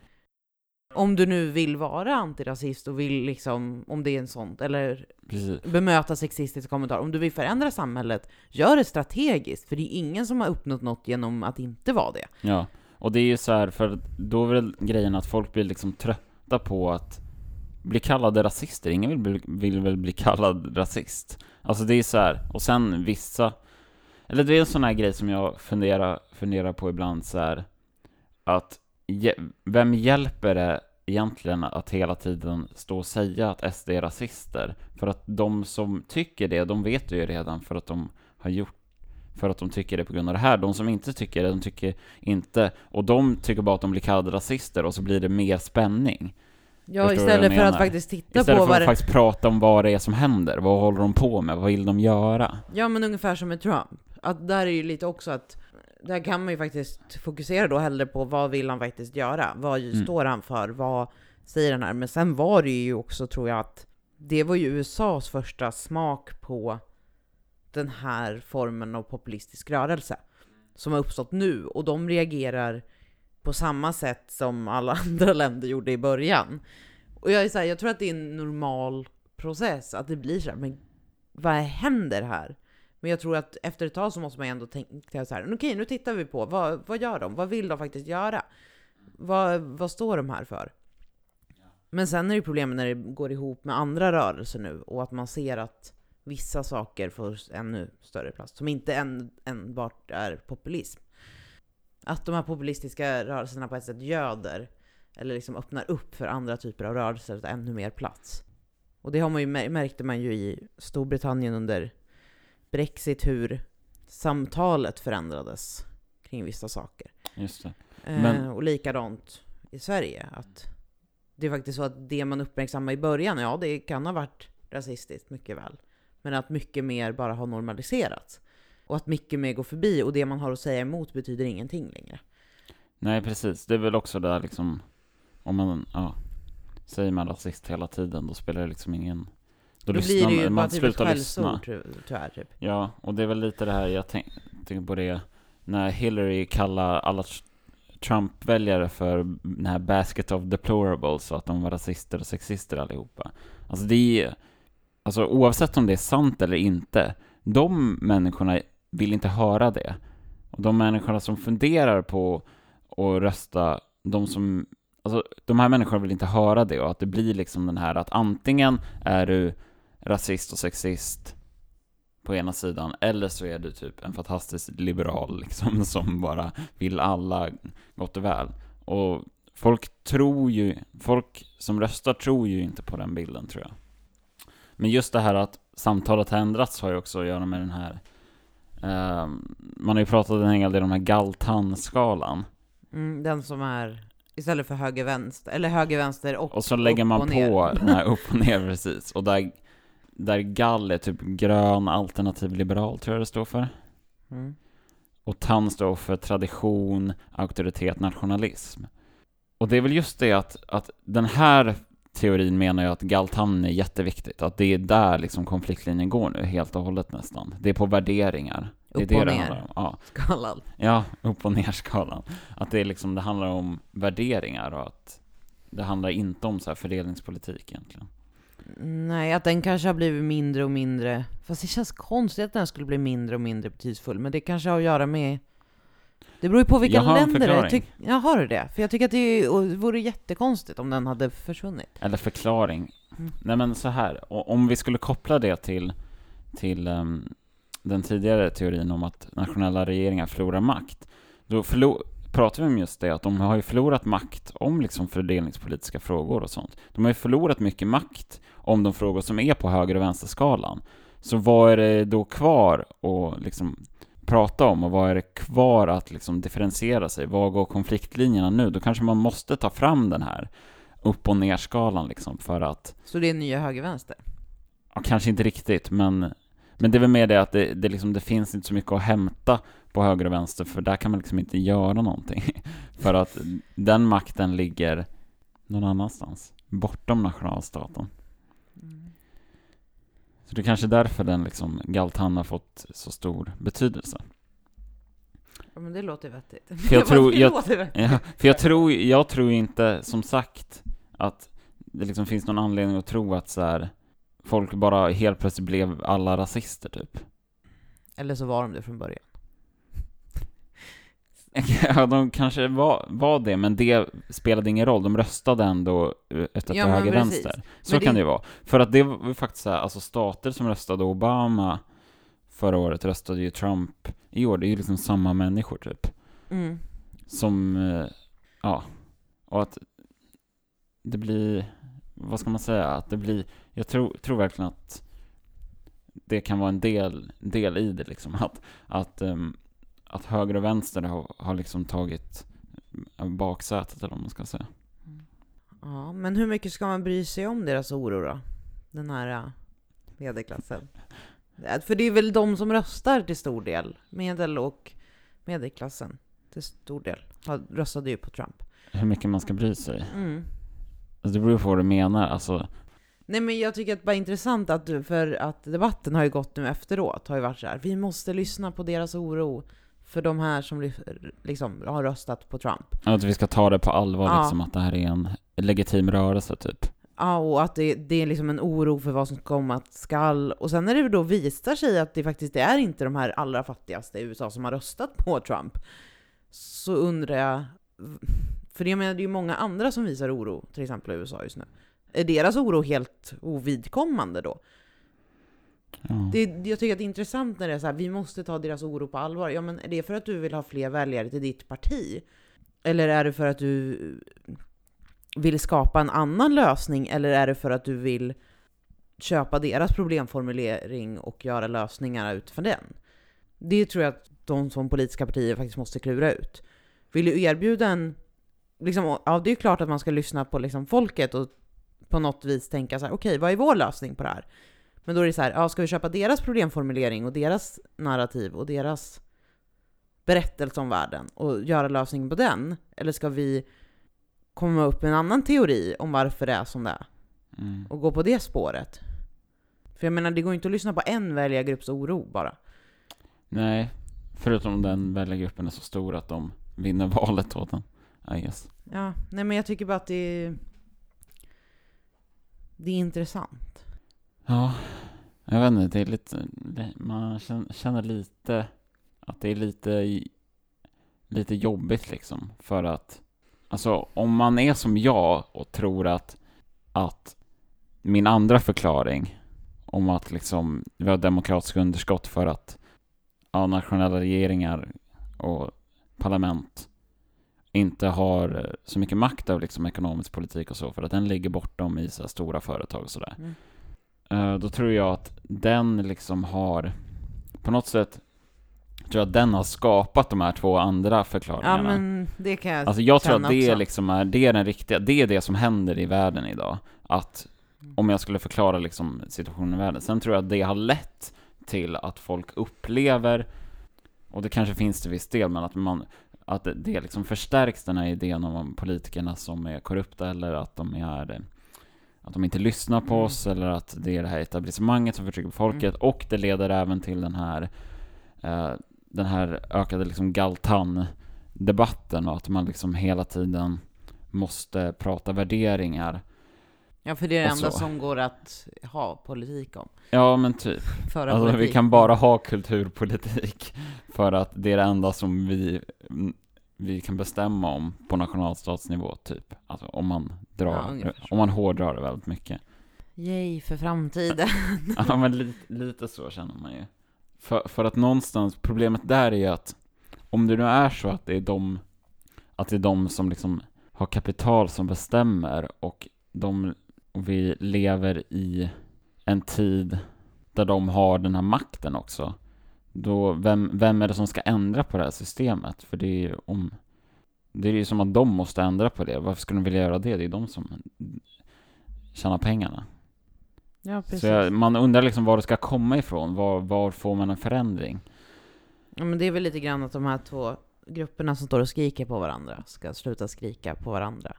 Om du nu vill vara antirasist och vill liksom, om det är en sånt, eller Precis. bemöta sexistiska kommentarer. Om du vill förändra samhället, gör det strategiskt. För det är ingen som har uppnått något genom att inte vara det. Ja, och det är ju så här, för då är väl grejen att folk blir liksom trötta på att bli kallade rasister. Ingen vill, bli, vill väl bli kallad rasist. Alltså det är så här, och sen vissa, eller det är en sån här grej som jag funderar, funderar på ibland så här, att vem hjälper det egentligen att hela tiden stå och säga att SD är rasister? För att de som tycker det, de vet det ju redan för att de har gjort för att de tycker det på grund av det här. De som inte tycker det, de tycker inte, och de tycker bara att de blir kallade rasister och så blir det mer spänning. Ja, istället för att faktiskt titta Istället på för vad att det... faktiskt prata om vad det är som händer, vad håller de på med, vad vill de göra? Ja, men ungefär som med Trump. Att där är ju lite också att där kan man ju faktiskt fokusera då hellre på vad vill han faktiskt göra? Vad Mm. står han för? Vad säger han här? Men sen var det ju också, tror jag, att det var ju USAs första smak på den här formen av populistisk rörelse som har uppstått nu och de reagerar på samma sätt som alla andra länder gjorde i början. Och jag är så här, jag tror att det är en normal process att det blir så här, men vad händer här? Men jag tror att efter ett tag så måste man ändå tänka så här, okej nu tittar vi på, vad, vad gör de? Vad vill de faktiskt göra? Vad, vad står de här för? Men sen är det problemet när det går ihop med andra rörelser nu och att man ser att vissa saker får ännu större plats, som inte en, enbart är populism. Att de här populistiska rörelserna på ett sätt göder, eller liksom öppnar upp för andra typer av rörelser att ännu mer plats. Och det har man ju, mär- märkte man ju i Storbritannien under Brexit, hur samtalet förändrades kring vissa saker. Just det. Eh, Men- och likadant i Sverige. Att det är faktiskt så att det man uppmärksammar i början, ja det kan ha varit rasistiskt mycket väl. Men att mycket mer bara har normaliserats. Och att mycket mer går förbi och det man har att säga emot betyder ingenting längre. Nej, precis. Det är väl också där liksom, om man, ja, säger man rasist hela tiden, då spelar det liksom ingen... Då, lyssnar blir det ju man, bara typ ett skällsord ty- tyvärr. Typ. Ja, och det är väl lite det här, jag tänk, tänker på det, när Hillary kallar alla tr- Trump-väljare för den här basket of deplorables, och att de var rasister och sexister allihopa. Alltså det är, alltså oavsett om det är sant eller inte, de människorna vill inte höra det. Och de människorna som funderar på att rösta, de som, alltså de här människorna vill inte höra det och att det blir liksom den här att antingen är du rasist och sexist på ena sidan, eller så är du typ en fantastisk liberal liksom, som bara vill alla gott och väl. Och folk tror ju, folk som röstar tror ju inte på den bilden tror jag. Men just det här att samtalet har ändrats har ju också att göra med den här, ehm, man har ju pratat en hel del om den här Galtan-skalan. Mm, den som är istället för höger-vänster, eller höger-vänster och Och så lägger man på ner. den här upp och ner precis. Och där, där gall är typ grön alternativ liberal tror jag det står för. Mm. Och TAN står för tradition, auktoritet, nationalism. Och det är väl just det att, att den här teorin menar jag att Galtan är jätteviktigt. Att det är där liksom konfliktlinjen går nu, helt och hållet nästan. Det är på värderingar. Det är Upp det och det ner. Ja. Skalan. ja, upp och ner skalan. Att det är liksom, det handlar om värderingar och att det handlar inte om så här fördelningspolitik egentligen. Nej, att den kanske har blivit mindre och mindre. Fast det känns konstigt att den skulle bli mindre och mindre betydelsefull. Men det kanske har att göra med... Det beror ju på vilka Jag har en länder det är. förklaring. Jag har du det? För jag tycker att det är- vore jättekonstigt om den hade försvunnit. Eller förklaring. Mm. Nej men så här, om vi skulle koppla det till, till ehm, den tidigare teorin om att nationella regeringar förlorar makt, då förlo- pratar vi om just det att de har ju förlorat makt om liksom fördelningspolitiska frågor och sånt. De har ju förlorat mycket makt om de frågor som är på höger och vänsterskalan. Så vad är det då kvar att liksom prata om och vad är det kvar att liksom differentiera sig? Var går konfliktlinjerna nu? Då kanske man måste ta fram den här upp och ner-skalan liksom för att... Så det är nya höger-vänster? Ja, kanske inte riktigt, men, men det är väl mer det att det, det, liksom, det finns inte så mycket att hämta på höger och vänster, för där kan man liksom inte göra någonting. för att den makten ligger någon annanstans, bortom nationalstaten. Så det är kanske är därför den liksom, Galtan har fått så stor betydelse. Ja men det låter vettigt. För jag tror, jag, ja, för jag tror, jag tror inte, som sagt, att det liksom finns någon anledning att tro att så här, folk bara helt plötsligt blev alla rasister typ. Eller så var de det från början. Ja, de kanske var, var det, men det spelade ingen roll. De röstade ändå efter Ja, men höger precis. vänster. Så Men kan det- det vara. För att det var faktiskt så här, alltså stater som röstade Obama förra året röstade ju Trump i år. Det är ju liksom samma människor typ. Mm. Som, eh, ja, och att det blir, vad ska man säga, att det blir, jag tror, tror verkligen att det kan vara en del, del i det liksom, att, att, ehm, att höger och vänster har, har liksom tagit baksätet eller vad man ska säga. Ja, men hur mycket ska man bry sig om deras oro då? Den här äh, medelklassen. För det är väl de som röstar till stor del. Medel och medelklassen till stor del. Röstade ju på Trump. Hur mycket man ska bry sig. Mm. Alltså, det beror på vad du menar, alltså, Nej men jag tycker att det bara är intressant att du, för att debatten har ju gått nu efteråt, har ju varit så här. vi måste lyssna på deras oro för de här som liksom har röstat på Trump. att vi ska ta det på allvar Ja. liksom, att det här är en legitim rörelse typ. Ja, och att det, det är liksom en oro för vad som komma skall. Och sen när det då visar sig att det faktiskt är inte de här allra fattigaste i USA som har röstat på Trump, så undrar jag, för jag menar det är ju många andra som visar oro, till exempel i USA just nu. Är deras oro helt ovidkommande då? Ja. Det, jag tycker att det är intressant när det är så här, vi måste ta deras oro på allvar. Ja, men är det för att du vill ha fler väljare till ditt parti? Eller är det för att du vill skapa en annan lösning? Eller är det för att du vill köpa deras problemformulering och göra lösningar utifrån den? Det tror jag att de som politiska partier faktiskt måste klura ut. Vill du erbjuda en... Liksom, ja, det är ju klart att man ska lyssna på liksom folket och på något vis tänka så här, okej, vad är vår lösning på det här? Men då är det så här, ja, ska vi köpa deras problemformulering och deras narrativ och deras berättelse om världen och göra lösningen på den? Eller ska vi komma upp med en annan teori om varför det är som det är Mm. och gå på det spåret? För jag menar, det går inte att lyssna på en väljargrupps oro bara. Nej, förutom den väljargruppen är så stor att de vinner valet åt den. I guess. Ja, nej men jag tycker bara att det är... Det är intressant. Ja, jag vet inte, det är lite, man känner, lite att det är lite, lite jobbigt liksom. För att, alltså om man är som jag och tror att, att min andra förklaring om att liksom vi har demokratiska underskott för att ja, nationella regeringar och parlament inte har så mycket makt över liksom ekonomisk politik och så, för att den ligger bortom i så här stora företag och sådär. Mm. Eh, Då tror jag att den liksom har, på något sätt, tror jag att den har skapat de här två andra Ja förklaringarna. men det kan jag Alltså jag tror att det också. liksom är, det är den riktiga, det är det som händer i världen idag. Att, om jag skulle förklara liksom situationen i världen. Sen tror jag att det har lett till att folk upplever, och det kanske finns till viss del, men att man, att det- liksom förstärks den här idén om politikerna som är korrupta eller att de är att de inte lyssnar på Mm. oss eller att det är det här etablissemanget som förtrycker folket och det leder även till den här eh, den här ökade liksom galtan-debatten och att man liksom hela tiden måste prata värderingar. Ja för det är det enda så. som går att ha politik om. Ja men typ. Föra Alltså, vi kan bara ha kulturpolitik för att det är det enda som vi, mm, vi kan bestämma om på nationalstatsnivå typ. Alltså om man Ja, drar, så. om man hårdrar det väldigt mycket. Yay för framtiden. Ja men lite, lite så känner man ju. För, för att någonstans, problemet där är ju att om det nu är så att det är de, att det är de som liksom har kapital som bestämmer och de, och vi lever i en tid där de har den här makten också. Då, vem, vem är det som ska ändra på det här systemet? För det är ju om, det är ju som att de måste ändra på det. Varför skulle de vilja göra det? Det är de som tjänar pengarna. Ja, precis. Så jag, man undrar liksom var det ska komma ifrån. Var, var får man en förändring? Ja, men det är väl lite grann att de här två grupperna som står och skriker på varandra ska sluta skrika på varandra.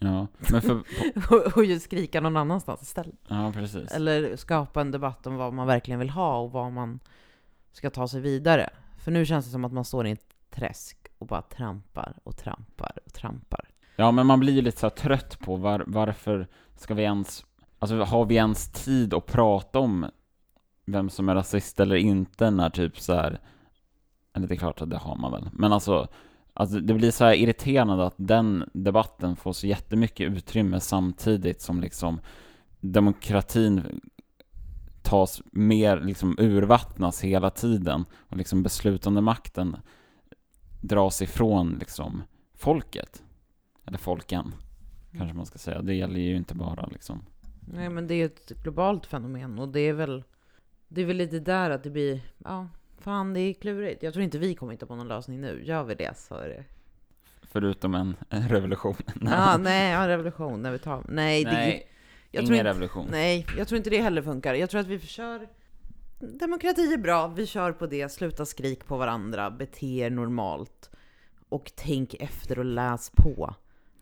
Ja, men för, och, och ju skrika någon annanstans istället. ja precis. Eller skapa en debatt om vad man verkligen vill ha och vad man ska ta sig vidare. För nu känns det som att man står i ett träsk och bara trampar och trampar och trampar. Ja, men man blir ju lite så här trött på var, varför ska vi ens, alltså har vi ens tid att prata om vem som är rasist eller inte när typ så här, eller det är klart att det har man väl, men alltså, alltså det blir så här irriterande att den debatten får så jättemycket utrymme samtidigt som liksom demokratin tas mer, liksom urvattnas hela tiden och liksom beslutande makten dras ifrån liksom folket. Eller folken, kanske man ska säga. Det gäller ju inte bara liksom. Nej men det är ett globalt fenomen och det är väl Det är väl lite där att det blir Ja, fan det är klurigt. Jag tror inte vi kommer hitta på någon lösning nu. Gör vi det så är det Förutom en, en revolution. Ja, nej, ja, revolution när vi tar Nej, det, Nej, jag ingen inte, revolution. Nej, jag tror inte det heller funkar. Jag tror att vi kör Demokrati är bra, vi kör på det, sluta skrik på varandra, bete er normalt och tänk efter och läs på.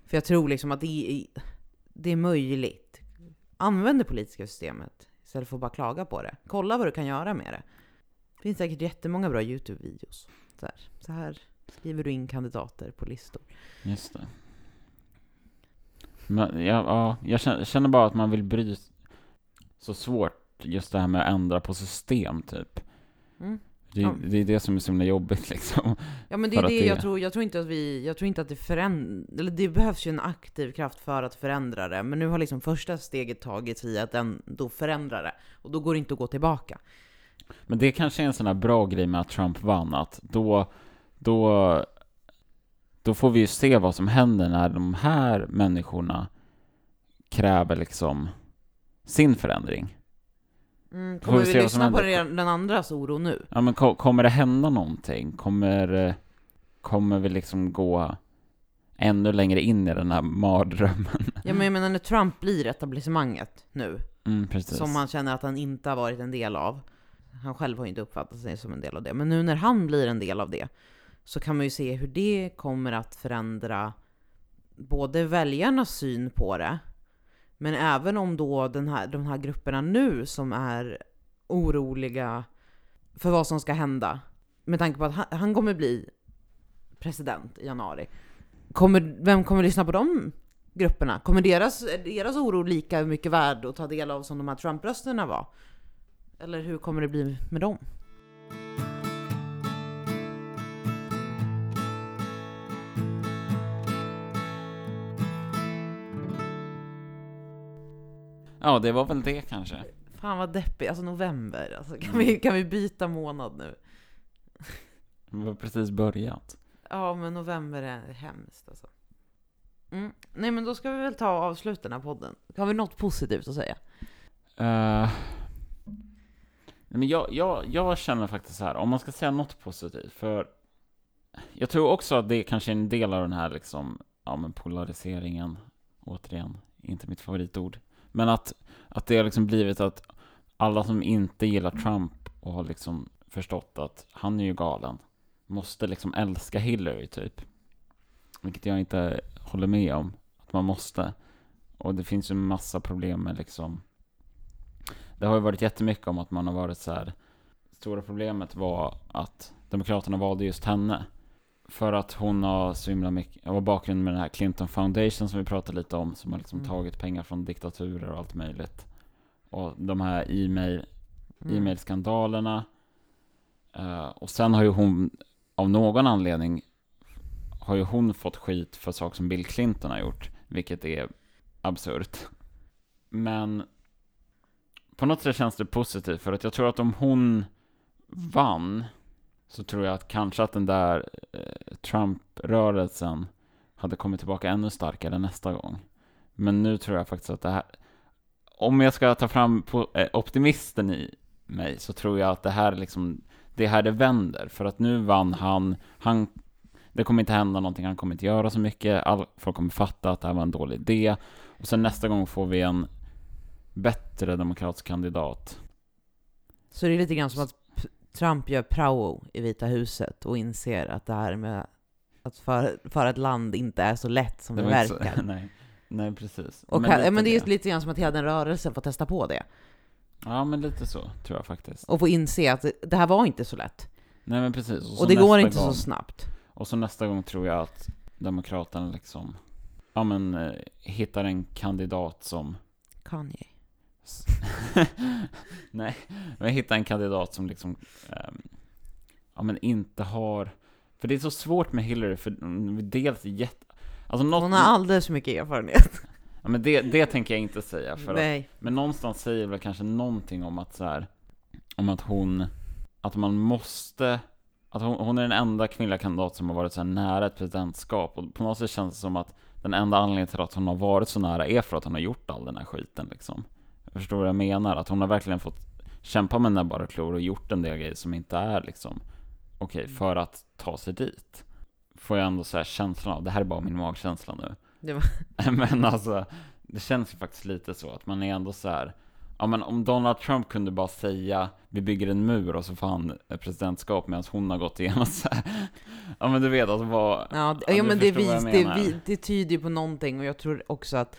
För jag tror liksom att det är, det är möjligt. Använd det politiska systemet istället för att bara klaga på det. Kolla vad du kan göra med det. Det finns säkert jättemånga bra YouTube-videos. Så här, så här skriver du in kandidater på listor. Just det. Men, ja, ja, jag känner, bara att man vill bry så svårt just det här med att ändra på system typ. Mm. Det, Ja. det är det som är så himla jobbigt liksom. Ja men det är det, det- jag tror, jag tror inte att vi, jag tror inte att det förändrar, eller det behövs ju en aktiv kraft för att förändra det, men nu har liksom första steget tagits i att den då förändrar det, och då går det inte att gå tillbaka. Men det kanske är en sån här bra grej med att Trump vann, att då, då, då får vi ju se vad som händer när de här människorna kräver liksom sin förändring. Mm, kommer vi vi, lyssna på den, andras oro nu? Ja men ko- kommer det hända någonting? Kommer, eh, kommer vi liksom gå ännu längre in i den här mardrömmen? Ja men jag menar när Trump blir etablissemanget nu, Mm, som han känner att han inte har varit en del av, han själv har ju inte uppfattat sig som en del av det, men nu när han blir en del av det, så kan man ju se hur det kommer att förändra både väljarnas syn på det, men även om då den här, de här grupperna nu som är oroliga för vad som ska hända, med tanke på att han, han kommer bli president i januari. Kommer, vem kommer lyssna på de grupperna? Kommer deras, deras oro lika mycket värd att ta del av som de här Trump-rösterna var? Eller hur kommer det bli med dem? Ja, det var väl det kanske. Fan vad deppigt, alltså november. Alltså, kan, vi, kan vi byta månad nu? Det var precis börjat. Ja, men november är hemskt alltså. Mm. Nej, men då ska vi väl ta och avsluta den här podden. Har vi något positivt att säga? Uh, men jag, jag, jag känner faktiskt så här, om man ska säga något positivt, för jag tror också att det kanske är en del av den här liksom, ja men polariseringen, återigen, inte mitt favoritord, men att, att det har liksom blivit att alla som inte gillar Trump och har liksom förstått att han är ju galen, måste liksom älska Hillary typ. Vilket jag inte håller med om, att man måste. Och det finns ju en massa problem med liksom det har ju varit jättemycket om att man har varit så här. Stora problemet var att Demokraterna valde just henne. För att hon har så himla mycket, var bakgrund med den här Clinton Foundation som vi pratade lite om, som har liksom Mm. tagit pengar från diktaturer och allt möjligt. Och de här e-mail, Mm. e-mailskandalerna. Eh, och sen har ju hon, av någon anledning, har ju hon fått skit för saker som Bill Clinton har gjort, vilket är absurt. Men på något sätt känns det positivt, för att jag tror att om hon vann, så tror jag att kanske att den där eh, Trump-rörelsen hade kommit tillbaka ännu starkare nästa gång. Men nu tror jag faktiskt att det här, om jag ska ta fram på, eh, optimisten i mig, så tror jag att det här är liksom det är här det vänder, för att nu vann han, han det kommer inte hända någonting, han kommer inte göra så mycket, all, folk kommer fatta att det här var en dålig idé, och sen nästa gång får vi en bättre demokratisk kandidat. Så det är lite grann som att Trump gör prao i Vita huset och inser att det här med att föra, föra ett land inte är så lätt som det, inte verkar. Så, nej, nej, precis. Och men, här, men det är lite grann som att hela den rörelsen får testa på det. Ja, men lite så, tror jag faktiskt. Och få inse att det, det här var inte så lätt. Nej, men precis. Och, så det går inte gång, så snabbt. Och så nästa gång tror jag att Demokraterna liksom, ja men, eh, hittar en kandidat som Kanye. Nej, men hitta en kandidat som liksom, ehm, ja men inte har, för det är så svårt med Hillary, för dels jätte, alltså något, Hon har alldeles för mycket erfarenhet. ja men det, det tänker jag inte säga, för att, Nej. men någonstans säger väl kanske någonting om att så här, om att hon, att man måste, att hon, hon är den enda kvinnliga kandidat som har varit så nära ett presidentskap, och på något sätt känns det som att den enda anledningen till att hon har varit så nära är för att hon har gjort all den här skiten liksom. Förstår vad jag menar, att hon har verkligen fått kämpa med näbbar och klor och gjort en del grejer som inte är liksom okej, för att ta sig dit. Får jag ändå säga känslan av, det här är bara min magkänsla nu. Men alltså, det känns ju faktiskt lite så att man är ändå så här. Ja men om Donald Trump kunde bara säga vi bygger en mur och så får han presidentskap medan hon har gått igenom så här. Ja men du vet alltså vad... ja, Ja, men det, vis, det, vi, det tyder ju på någonting och jag tror också att,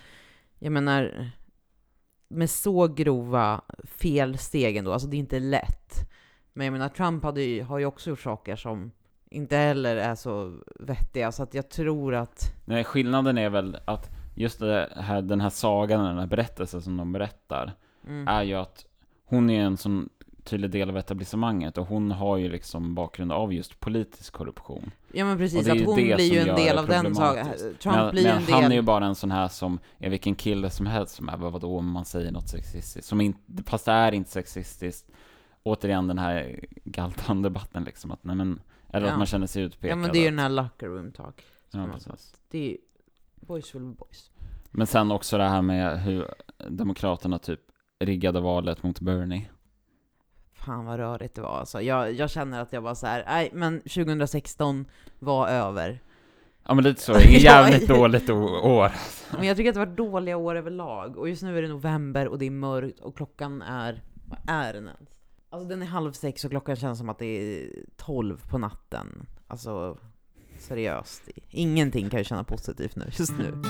jag menar, med så grova felsteg ändå, alltså det är inte lätt. Men jag menar, Trump hade ju, har ju också gjort saker som inte heller är så vettiga, så att jag tror att, Nej, skillnaden är väl att just här, den här sagan, den här berättelsen som de berättar, mm, är ju att hon är en sån tydlig del av etablissemanget och hon har ju liksom bakgrund av just politisk korruption. ja men precis, att hon blir ju en del av den problematiskt. Trump men blir men en del... han är ju bara en sån här som är vilken kille som helst som är, vadå om man säger något sexistiskt? Som inte, fast det är inte sexistiskt. Återigen den här Galtan-debatten liksom, att nej men, eller Ja. att man känner sig utpekad. Ja men det är ju den här locker room talk. Ja. Det är boys will boys. Men sen också det här med hur Demokraterna typ riggade valet mot Bernie. Fan vad rörigt det var alltså. Jag, jag känner att jag bara så här, nej men 2016 var över. Ja men lite så, jävligt dåligt år. Men jag tycker att det var dåliga år överlag. Och just nu är det november och det är mörkt och klockan är, vad är den ens? Alltså den är halv sex och klockan känns som att det är tolv på natten. Alltså seriöst. Ingenting kan jag känna positivt nu, just nu.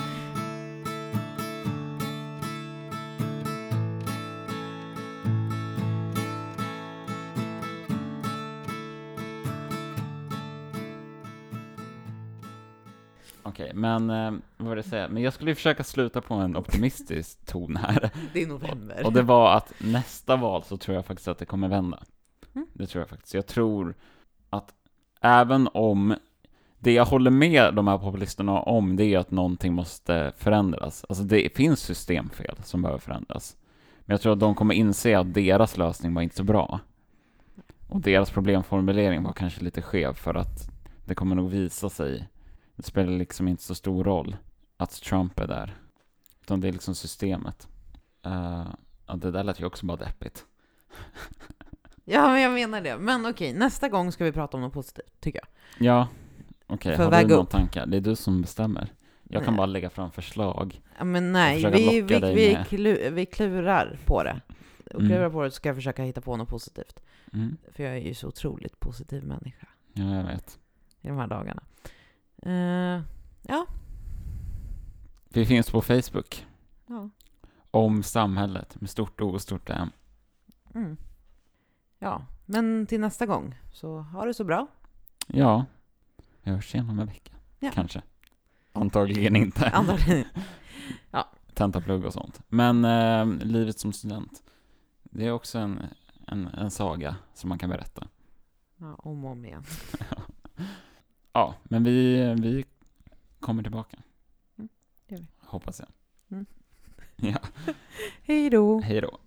Okej, men eh, vad var det jag säga? Men jag skulle ju försöka sluta på en optimistisk ton här. Det är november. Och det var att nästa val så tror jag faktiskt att det kommer vända. Mm. Det tror jag faktiskt. Jag tror att även om det jag håller med de här populisterna om, det är att någonting måste förändras. Alltså det finns systemfel som behöver förändras. Men jag tror att de kommer inse att deras lösning var inte så bra. Och deras problemformulering var kanske lite skev för att det kommer nog visa sig. Det spelar liksom inte så stor roll att Trump är där. Utan det är liksom systemet. Uh, ja, det där lät ju också bara deppigt. Ja, men jag menar det. Men okej, nästa gång ska vi prata om något positivt, tycker jag. Ja, okej. För Har du några upp. tankar? Det är du som bestämmer. Jag kan Nej. bara lägga fram förslag. Ja, men nej, vi, vi, vi, klu, vi klurar på det. Och Mm. klurar på det så ska jag försöka hitta på något positivt. Mm. För jag är ju så otroligt positiv människa Ja, jag vet. i de här dagarna. Eh, ja, Vi finns på Facebook. ja. Om samhället med stort O och stort M. Mm. Ja, men till nästa gång, så ha det så bra. Ja, vi hörs igen om en vecka. Ja. Kanske. Antagligen inte. Antagligen. Tentaplugg och sånt. Men eh, livet som student. Det är också en, en, en saga som man kan berätta. Ja, om och om igen. Ja, men vi, vi kommer tillbaka. Mm. Hoppas jag. Mm. Ja, Hej då! hej då.